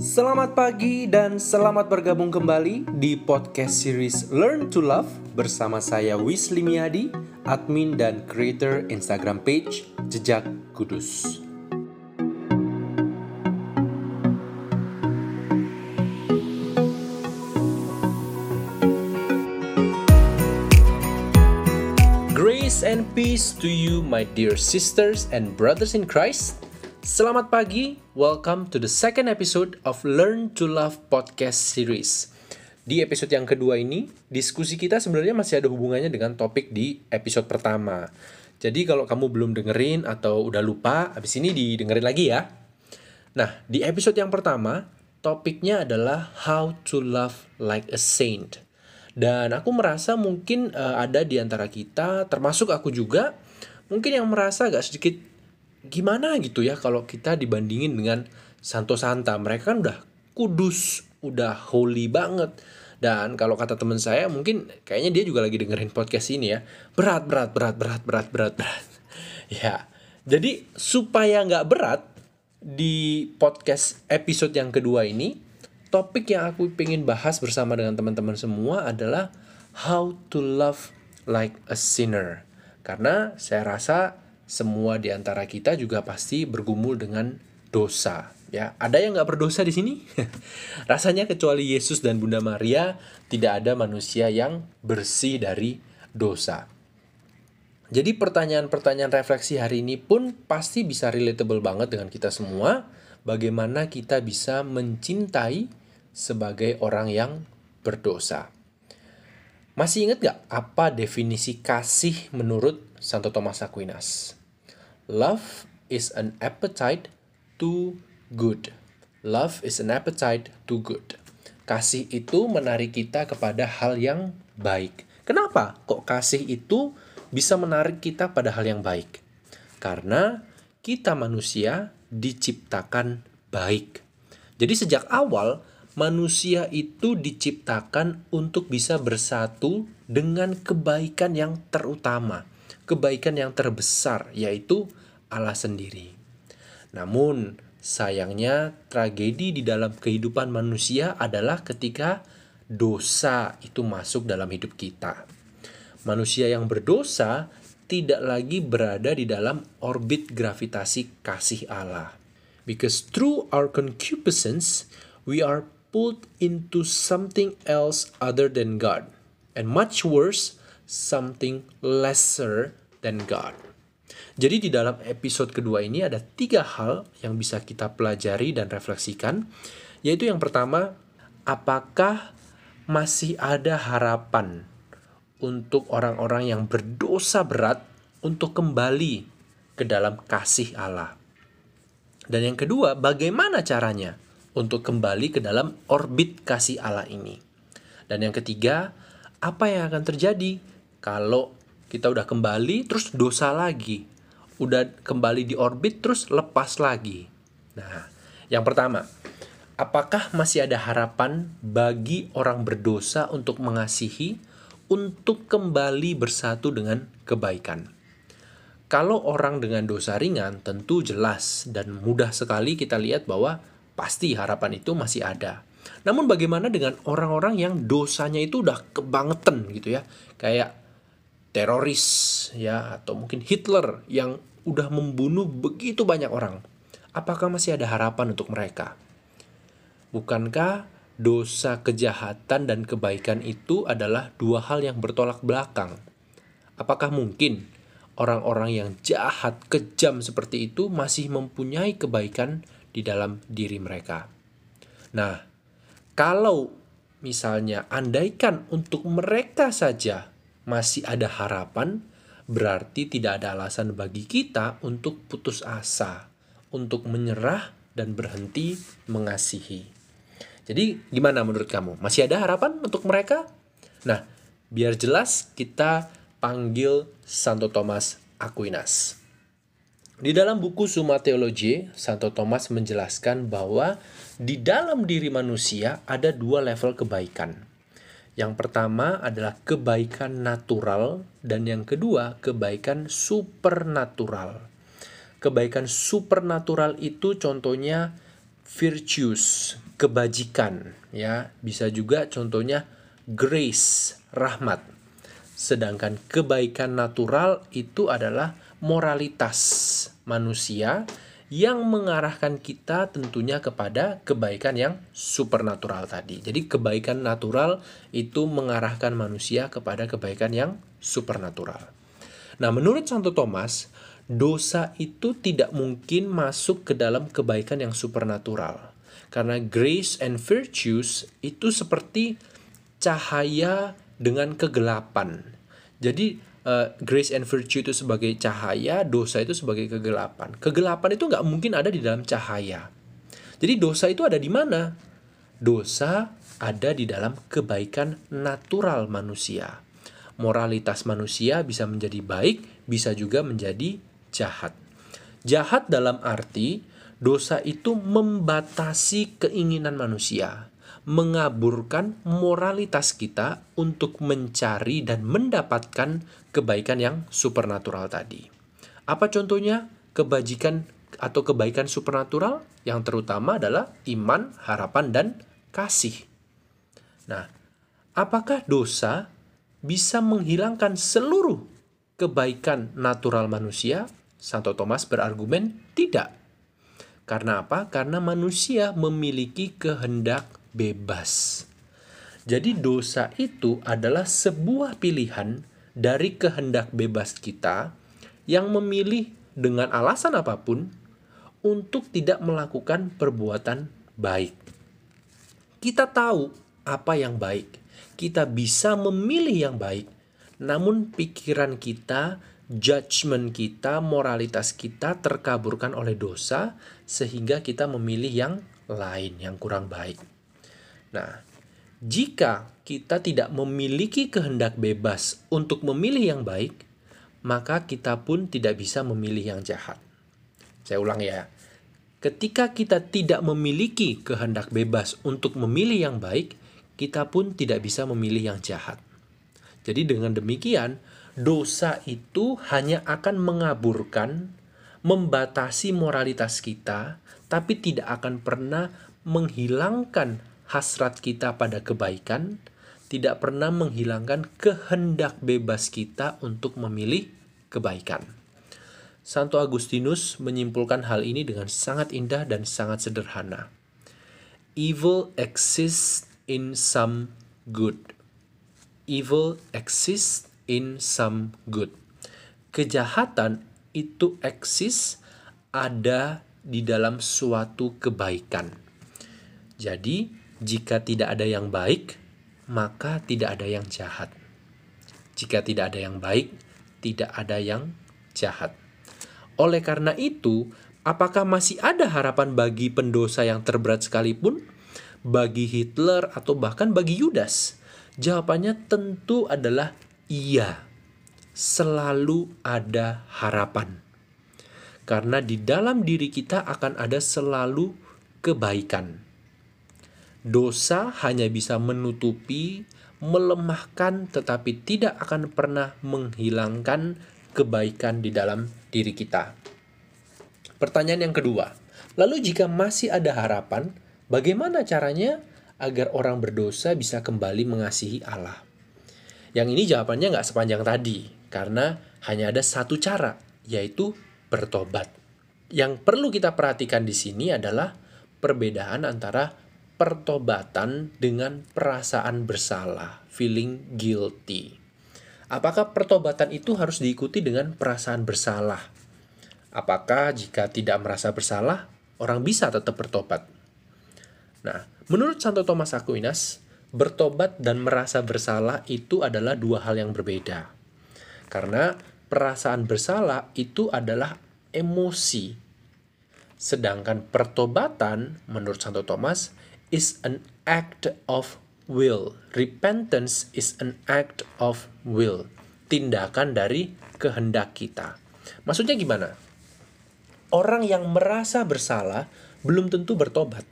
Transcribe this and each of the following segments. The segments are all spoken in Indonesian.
Selamat pagi dan selamat bergabung kembali di podcast series Learn to Love bersama saya Wisli Miadi, admin dan creator Instagram page Jejak Kudus. Grace and peace to you, my dear sisters and brothers in Christ. Selamat pagi, welcome to the second episode of Learn to Love podcast series. Di episode yang kedua ini, diskusi kita sebenarnya masih ada hubungannya dengan topik di episode pertama. Jadi kalau kamu belum dengerin atau udah lupa, habis ini didengerin lagi ya. Nah, di episode yang pertama, topiknya adalah How to Love Like a Saint. Dan aku merasa mungkin uh, ada di antara kita, termasuk aku juga, mungkin yang merasa agak sedikit gimana gitu ya kalau kita dibandingin dengan Santo Santa. Mereka kan udah kudus, udah holy banget. Dan kalau kata teman saya mungkin kayaknya dia juga lagi dengerin podcast ini ya. Berat, berat, berat, berat, berat, berat, berat. ya, jadi supaya nggak berat di podcast episode yang kedua ini, topik yang aku pengen bahas bersama dengan teman-teman semua adalah how to love like a sinner. Karena saya rasa semua di antara kita juga pasti bergumul dengan dosa. Ya, ada yang nggak berdosa di sini? Rasanya kecuali Yesus dan Bunda Maria, tidak ada manusia yang bersih dari dosa. Jadi pertanyaan-pertanyaan refleksi hari ini pun pasti bisa relatable banget dengan kita semua. Bagaimana kita bisa mencintai sebagai orang yang berdosa. Masih ingat gak apa definisi kasih menurut Santo Thomas Aquinas? Love is an appetite to good. Love is an appetite to good. Kasih itu menarik kita kepada hal yang baik. Kenapa kok kasih itu bisa menarik kita pada hal yang baik? Karena kita manusia diciptakan baik. Jadi sejak awal manusia itu diciptakan untuk bisa bersatu dengan kebaikan yang terutama kebaikan yang terbesar, yaitu Allah sendiri. Namun, sayangnya tragedi di dalam kehidupan manusia adalah ketika dosa itu masuk dalam hidup kita. Manusia yang berdosa tidak lagi berada di dalam orbit gravitasi kasih Allah. Because through our concupiscence, we are pulled into something else other than God. And much worse, something lesser than God. Jadi di dalam episode kedua ini ada tiga hal yang bisa kita pelajari dan refleksikan, yaitu yang pertama, apakah masih ada harapan untuk orang-orang yang berdosa berat untuk kembali ke dalam kasih Allah. Dan yang kedua, bagaimana caranya untuk kembali ke dalam orbit kasih Allah ini. Dan yang ketiga, apa yang akan terjadi kalau kita udah kembali terus dosa lagi. Udah kembali di orbit terus lepas lagi. Nah, yang pertama, apakah masih ada harapan bagi orang berdosa untuk mengasihi untuk kembali bersatu dengan kebaikan? Kalau orang dengan dosa ringan tentu jelas dan mudah sekali kita lihat bahwa pasti harapan itu masih ada. Namun bagaimana dengan orang-orang yang dosanya itu udah kebangetan gitu ya. Kayak teroris ya atau mungkin Hitler yang udah membunuh begitu banyak orang. Apakah masih ada harapan untuk mereka? Bukankah dosa kejahatan dan kebaikan itu adalah dua hal yang bertolak belakang? Apakah mungkin orang-orang yang jahat, kejam seperti itu masih mempunyai kebaikan di dalam diri mereka? Nah, kalau misalnya andaikan untuk mereka saja masih ada harapan, berarti tidak ada alasan bagi kita untuk putus asa, untuk menyerah dan berhenti mengasihi. Jadi, gimana menurut kamu? Masih ada harapan untuk mereka? Nah, biar jelas kita panggil Santo Thomas Aquinas. Di dalam buku Summa Theologiae, Santo Thomas menjelaskan bahwa di dalam diri manusia ada dua level kebaikan yang pertama adalah kebaikan natural dan yang kedua kebaikan supernatural. Kebaikan supernatural itu contohnya virtues, kebajikan, ya. Bisa juga contohnya grace, rahmat. Sedangkan kebaikan natural itu adalah moralitas manusia yang mengarahkan kita tentunya kepada kebaikan yang supernatural tadi. Jadi kebaikan natural itu mengarahkan manusia kepada kebaikan yang supernatural. Nah, menurut Santo Thomas, dosa itu tidak mungkin masuk ke dalam kebaikan yang supernatural. Karena grace and virtues itu seperti cahaya dengan kegelapan. Jadi uh, grace and virtue itu sebagai cahaya, dosa itu sebagai kegelapan. Kegelapan itu nggak mungkin ada di dalam cahaya. Jadi dosa itu ada di mana? Dosa ada di dalam kebaikan natural manusia. Moralitas manusia bisa menjadi baik, bisa juga menjadi jahat. Jahat dalam arti dosa itu membatasi keinginan manusia mengaburkan moralitas kita untuk mencari dan mendapatkan kebaikan yang supernatural tadi. Apa contohnya? Kebajikan atau kebaikan supernatural yang terutama adalah iman, harapan, dan kasih. Nah, apakah dosa bisa menghilangkan seluruh kebaikan natural manusia? Santo Thomas berargumen tidak. Karena apa? Karena manusia memiliki kehendak bebas. Jadi dosa itu adalah sebuah pilihan dari kehendak bebas kita yang memilih dengan alasan apa pun untuk tidak melakukan perbuatan baik. Kita tahu apa yang baik. Kita bisa memilih yang baik. Namun pikiran kita, judgement kita, moralitas kita terkaburkan oleh dosa sehingga kita memilih yang lain yang kurang baik. Nah, jika kita tidak memiliki kehendak bebas untuk memilih yang baik, maka kita pun tidak bisa memilih yang jahat. Saya ulang ya. Ketika kita tidak memiliki kehendak bebas untuk memilih yang baik, kita pun tidak bisa memilih yang jahat. Jadi dengan demikian, dosa itu hanya akan mengaburkan, membatasi moralitas kita, tapi tidak akan pernah menghilangkan hasrat kita pada kebaikan, tidak pernah menghilangkan kehendak bebas kita untuk memilih kebaikan. Santo Agustinus menyimpulkan hal ini dengan sangat indah dan sangat sederhana. Evil exists in some good. Evil exists in some good. Kejahatan itu eksis ada di dalam suatu kebaikan. Jadi, jika tidak ada yang baik, maka tidak ada yang jahat. Jika tidak ada yang baik, tidak ada yang jahat. Oleh karena itu, apakah masih ada harapan bagi pendosa yang terberat sekalipun? Bagi Hitler atau bahkan bagi Yudas? Jawabannya tentu adalah iya. Selalu ada harapan. Karena di dalam diri kita akan ada selalu kebaikan Dosa hanya bisa menutupi, melemahkan, tetapi tidak akan pernah menghilangkan kebaikan di dalam diri kita. Pertanyaan yang kedua, lalu jika masih ada harapan, bagaimana caranya agar orang berdosa bisa kembali mengasihi Allah? Yang ini jawabannya nggak sepanjang tadi, karena hanya ada satu cara, yaitu bertobat. Yang perlu kita perhatikan di sini adalah perbedaan antara pertobatan dengan perasaan bersalah, feeling guilty. Apakah pertobatan itu harus diikuti dengan perasaan bersalah? Apakah jika tidak merasa bersalah, orang bisa tetap bertobat? Nah, menurut Santo Thomas Aquinas, bertobat dan merasa bersalah itu adalah dua hal yang berbeda. Karena perasaan bersalah itu adalah emosi. Sedangkan pertobatan, menurut Santo Thomas, is an act of will. Repentance is an act of will. Tindakan dari kehendak kita. Maksudnya gimana? Orang yang merasa bersalah belum tentu bertobat.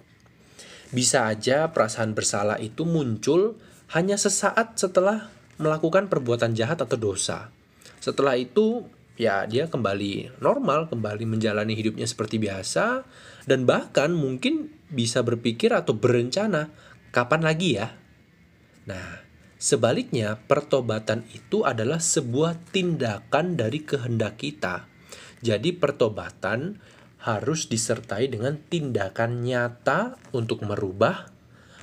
Bisa aja perasaan bersalah itu muncul hanya sesaat setelah melakukan perbuatan jahat atau dosa. Setelah itu, ya dia kembali normal, kembali menjalani hidupnya seperti biasa dan bahkan mungkin bisa berpikir atau berencana kapan lagi ya. Nah, sebaliknya pertobatan itu adalah sebuah tindakan dari kehendak kita. Jadi pertobatan harus disertai dengan tindakan nyata untuk merubah,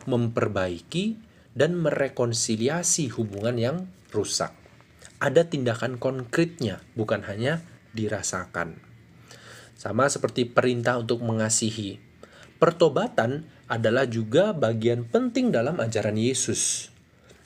memperbaiki, dan merekonsiliasi hubungan yang rusak ada tindakan konkretnya, bukan hanya dirasakan. Sama seperti perintah untuk mengasihi. Pertobatan adalah juga bagian penting dalam ajaran Yesus.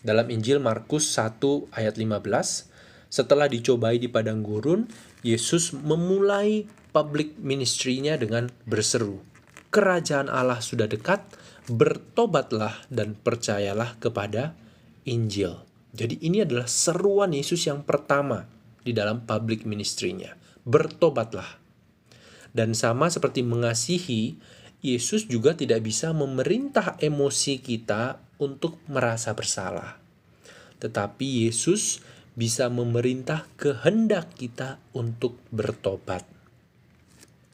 Dalam Injil Markus 1 ayat 15, setelah dicobai di padang gurun, Yesus memulai public ministry-nya dengan berseru, "Kerajaan Allah sudah dekat, bertobatlah dan percayalah kepada Injil." Jadi ini adalah seruan Yesus yang pertama di dalam public ministry-nya. Bertobatlah. Dan sama seperti mengasihi, Yesus juga tidak bisa memerintah emosi kita untuk merasa bersalah. Tetapi Yesus bisa memerintah kehendak kita untuk bertobat.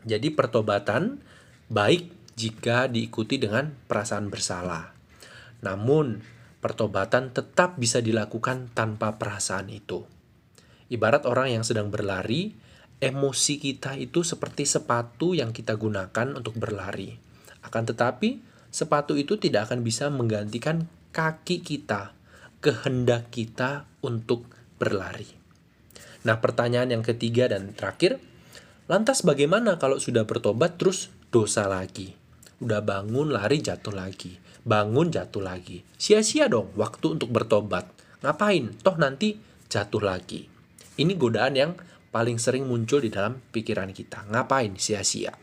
Jadi pertobatan baik jika diikuti dengan perasaan bersalah. Namun pertobatan tetap bisa dilakukan tanpa perasaan itu. Ibarat orang yang sedang berlari, emosi kita itu seperti sepatu yang kita gunakan untuk berlari. Akan tetapi, sepatu itu tidak akan bisa menggantikan kaki kita, kehendak kita untuk berlari. Nah, pertanyaan yang ketiga dan terakhir, lantas bagaimana kalau sudah bertobat terus dosa lagi? Udah bangun lari jatuh lagi bangun jatuh lagi. Sia-sia dong waktu untuk bertobat. Ngapain? Toh nanti jatuh lagi. Ini godaan yang paling sering muncul di dalam pikiran kita. Ngapain sia-sia?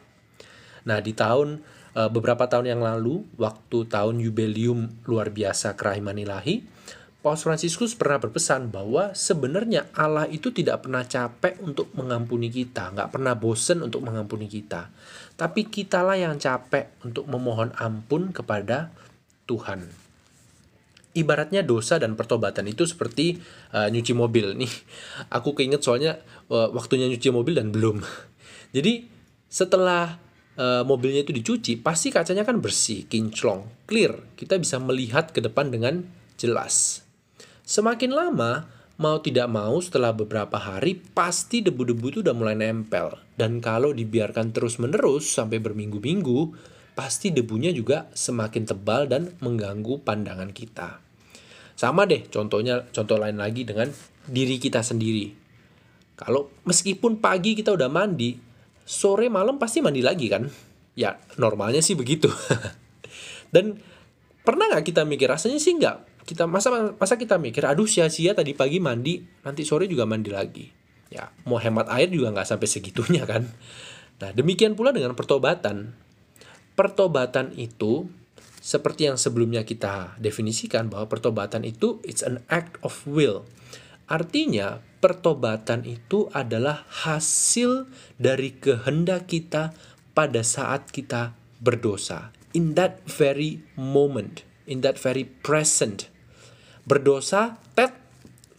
Nah, di tahun e, beberapa tahun yang lalu, waktu tahun jubileum luar biasa kerahiman ilahi, Paus Fransiskus pernah berpesan bahwa sebenarnya Allah itu tidak pernah capek untuk mengampuni kita, nggak pernah bosen untuk mengampuni kita. Tapi kitalah yang capek untuk memohon ampun kepada Tuhan. Ibaratnya dosa dan pertobatan itu seperti uh, nyuci mobil nih. Aku keinget soalnya uh, waktunya nyuci mobil dan belum. Jadi setelah uh, mobilnya itu dicuci, pasti kacanya kan bersih, kinclong, clear. Kita bisa melihat ke depan dengan jelas. Semakin lama, mau tidak mau setelah beberapa hari pasti debu-debu itu udah mulai nempel. Dan kalau dibiarkan terus-menerus sampai berminggu-minggu, pasti debunya juga semakin tebal dan mengganggu pandangan kita. Sama deh contohnya contoh lain lagi dengan diri kita sendiri. Kalau meskipun pagi kita udah mandi, sore malam pasti mandi lagi kan? Ya normalnya sih begitu. dan pernah nggak kita mikir rasanya sih nggak kita masa masa kita mikir aduh sia-sia tadi pagi mandi nanti sore juga mandi lagi ya mau hemat air juga nggak sampai segitunya kan nah demikian pula dengan pertobatan pertobatan itu seperti yang sebelumnya kita definisikan bahwa pertobatan itu it's an act of will. Artinya, pertobatan itu adalah hasil dari kehendak kita pada saat kita berdosa. In that very moment, in that very present. Berdosa, tet,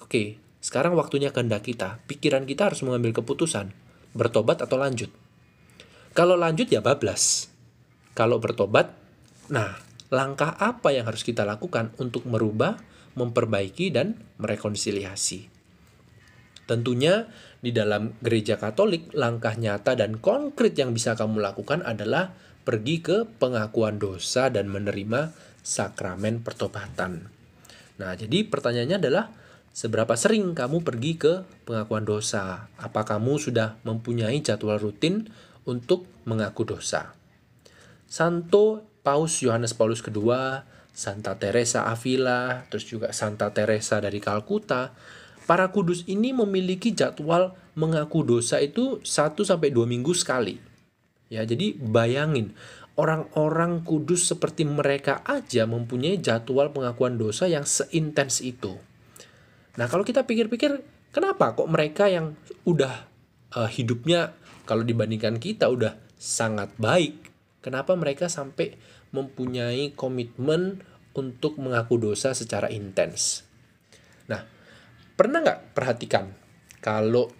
oke, okay, sekarang waktunya kehendak kita. Pikiran kita harus mengambil keputusan, bertobat atau lanjut. Kalau lanjut ya bablas kalau bertobat, nah, langkah apa yang harus kita lakukan untuk merubah, memperbaiki, dan merekonsiliasi? Tentunya di dalam gereja Katolik, langkah nyata dan konkret yang bisa kamu lakukan adalah pergi ke pengakuan dosa dan menerima sakramen pertobatan. Nah, jadi pertanyaannya adalah seberapa sering kamu pergi ke pengakuan dosa? Apa kamu sudah mempunyai jadwal rutin untuk mengaku dosa? Santo Paus Yohanes Paulus II, Santa Teresa Avila, terus juga Santa Teresa dari Kalkuta, para kudus ini memiliki jadwal mengaku dosa itu 1 sampai 2 minggu sekali. Ya, jadi bayangin orang-orang kudus seperti mereka aja mempunyai jadwal pengakuan dosa yang seintens itu. Nah, kalau kita pikir-pikir, kenapa kok mereka yang udah uh, hidupnya kalau dibandingkan kita udah sangat baik, Kenapa mereka sampai mempunyai komitmen untuk mengaku dosa secara intens? Nah, pernah nggak perhatikan kalau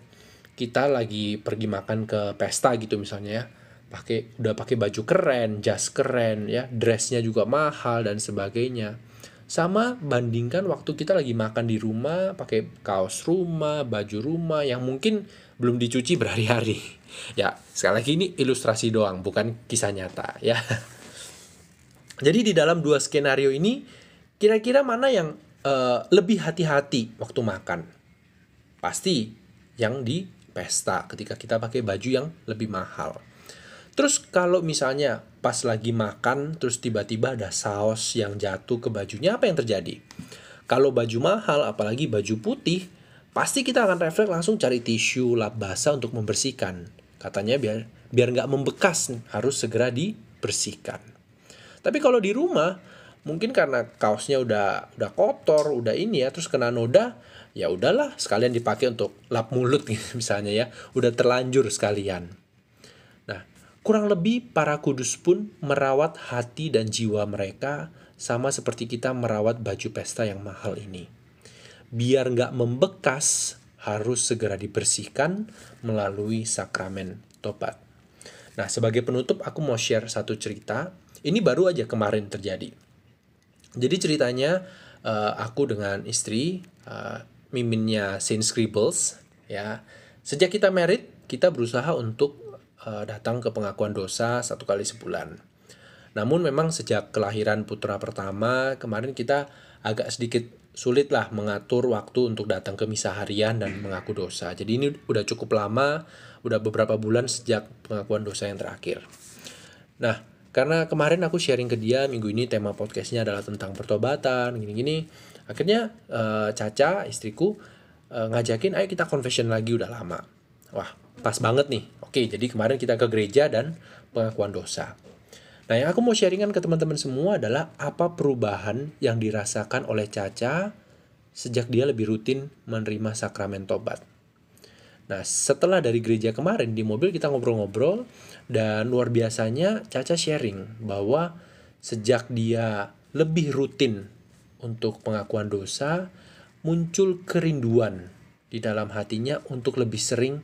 kita lagi pergi makan ke pesta gitu misalnya ya pakai udah pakai baju keren jas keren ya dressnya juga mahal dan sebagainya. Sama bandingkan waktu kita lagi makan di rumah pakai kaos rumah baju rumah yang mungkin belum dicuci berhari-hari. Ya sekali lagi ini ilustrasi doang bukan kisah nyata ya jadi di dalam dua skenario ini kira-kira mana yang uh, lebih hati-hati waktu makan pasti yang di pesta ketika kita pakai baju yang lebih mahal Terus kalau misalnya pas lagi makan terus tiba-tiba ada saus yang jatuh ke bajunya apa yang terjadi? Kalau baju mahal apalagi baju putih pasti kita akan refleks langsung cari tisu lap basah untuk membersihkan. Katanya biar biar nggak membekas harus segera dibersihkan. Tapi kalau di rumah mungkin karena kaosnya udah udah kotor, udah ini ya, terus kena noda, ya udahlah sekalian dipakai untuk lap mulut misalnya ya, udah terlanjur sekalian. Kurang lebih para kudus pun merawat hati dan jiwa mereka sama seperti kita merawat baju pesta yang mahal ini. Biar nggak membekas, harus segera dibersihkan melalui sakramen tobat. Nah, sebagai penutup aku mau share satu cerita. Ini baru aja kemarin terjadi. Jadi ceritanya uh, aku dengan istri uh, miminnya Saint Scribbles ya. Sejak kita married, kita berusaha untuk uh, datang ke pengakuan dosa satu kali sebulan. Namun memang sejak kelahiran putra pertama kemarin kita agak sedikit sulit lah mengatur waktu untuk datang ke misa harian dan mengaku dosa. Jadi ini udah cukup lama, udah beberapa bulan sejak pengakuan dosa yang terakhir. Nah, karena kemarin aku sharing ke dia minggu ini tema podcastnya adalah tentang pertobatan, gini-gini. Akhirnya uh, Caca, istriku, uh, ngajakin ayo kita confession lagi udah lama. Wah, pas banget nih. Oke, jadi kemarin kita ke gereja dan pengakuan dosa. Nah, yang aku mau sharingkan ke teman-teman semua adalah apa perubahan yang dirasakan oleh Caca sejak dia lebih rutin menerima sakramen tobat. Nah, setelah dari gereja kemarin di mobil kita ngobrol-ngobrol dan luar biasanya Caca sharing bahwa sejak dia lebih rutin untuk pengakuan dosa, muncul kerinduan di dalam hatinya untuk lebih sering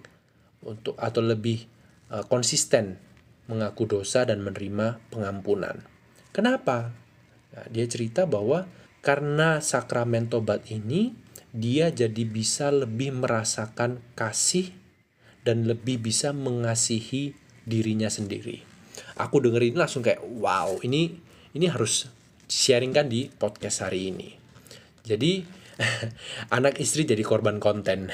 untuk atau lebih uh, konsisten mengaku dosa dan menerima pengampunan. Kenapa? Nah, dia cerita bahwa karena sakramen tobat ini dia jadi bisa lebih merasakan kasih dan lebih bisa mengasihi dirinya sendiri. Aku dengerin langsung kayak wow, ini ini harus sharingkan di podcast hari ini. Jadi anak istri jadi korban konten.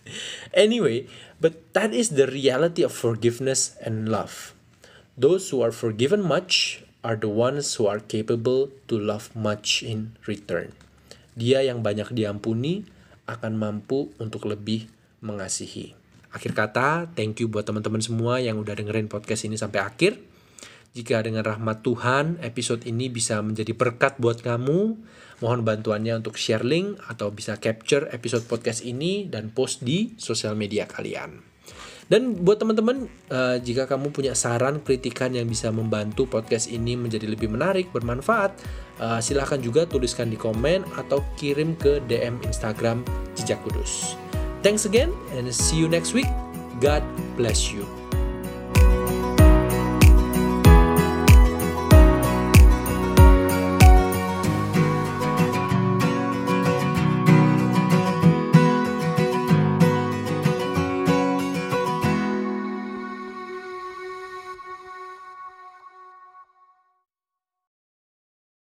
anyway, but that is the reality of forgiveness and love. Those who are forgiven much are the ones who are capable to love much in return. Dia yang banyak diampuni akan mampu untuk lebih mengasihi. Akhir kata, thank you buat teman-teman semua yang udah dengerin podcast ini sampai akhir. Jika dengan rahmat Tuhan, episode ini bisa menjadi berkat buat kamu, mohon bantuannya untuk share link atau bisa capture episode podcast ini dan post di sosial media kalian. Dan buat teman-teman, uh, jika kamu punya saran, kritikan yang bisa membantu podcast ini menjadi lebih menarik, bermanfaat, uh, silahkan juga tuliskan di komen atau kirim ke DM Instagram Jejak Kudus. Thanks again and see you next week. God bless you.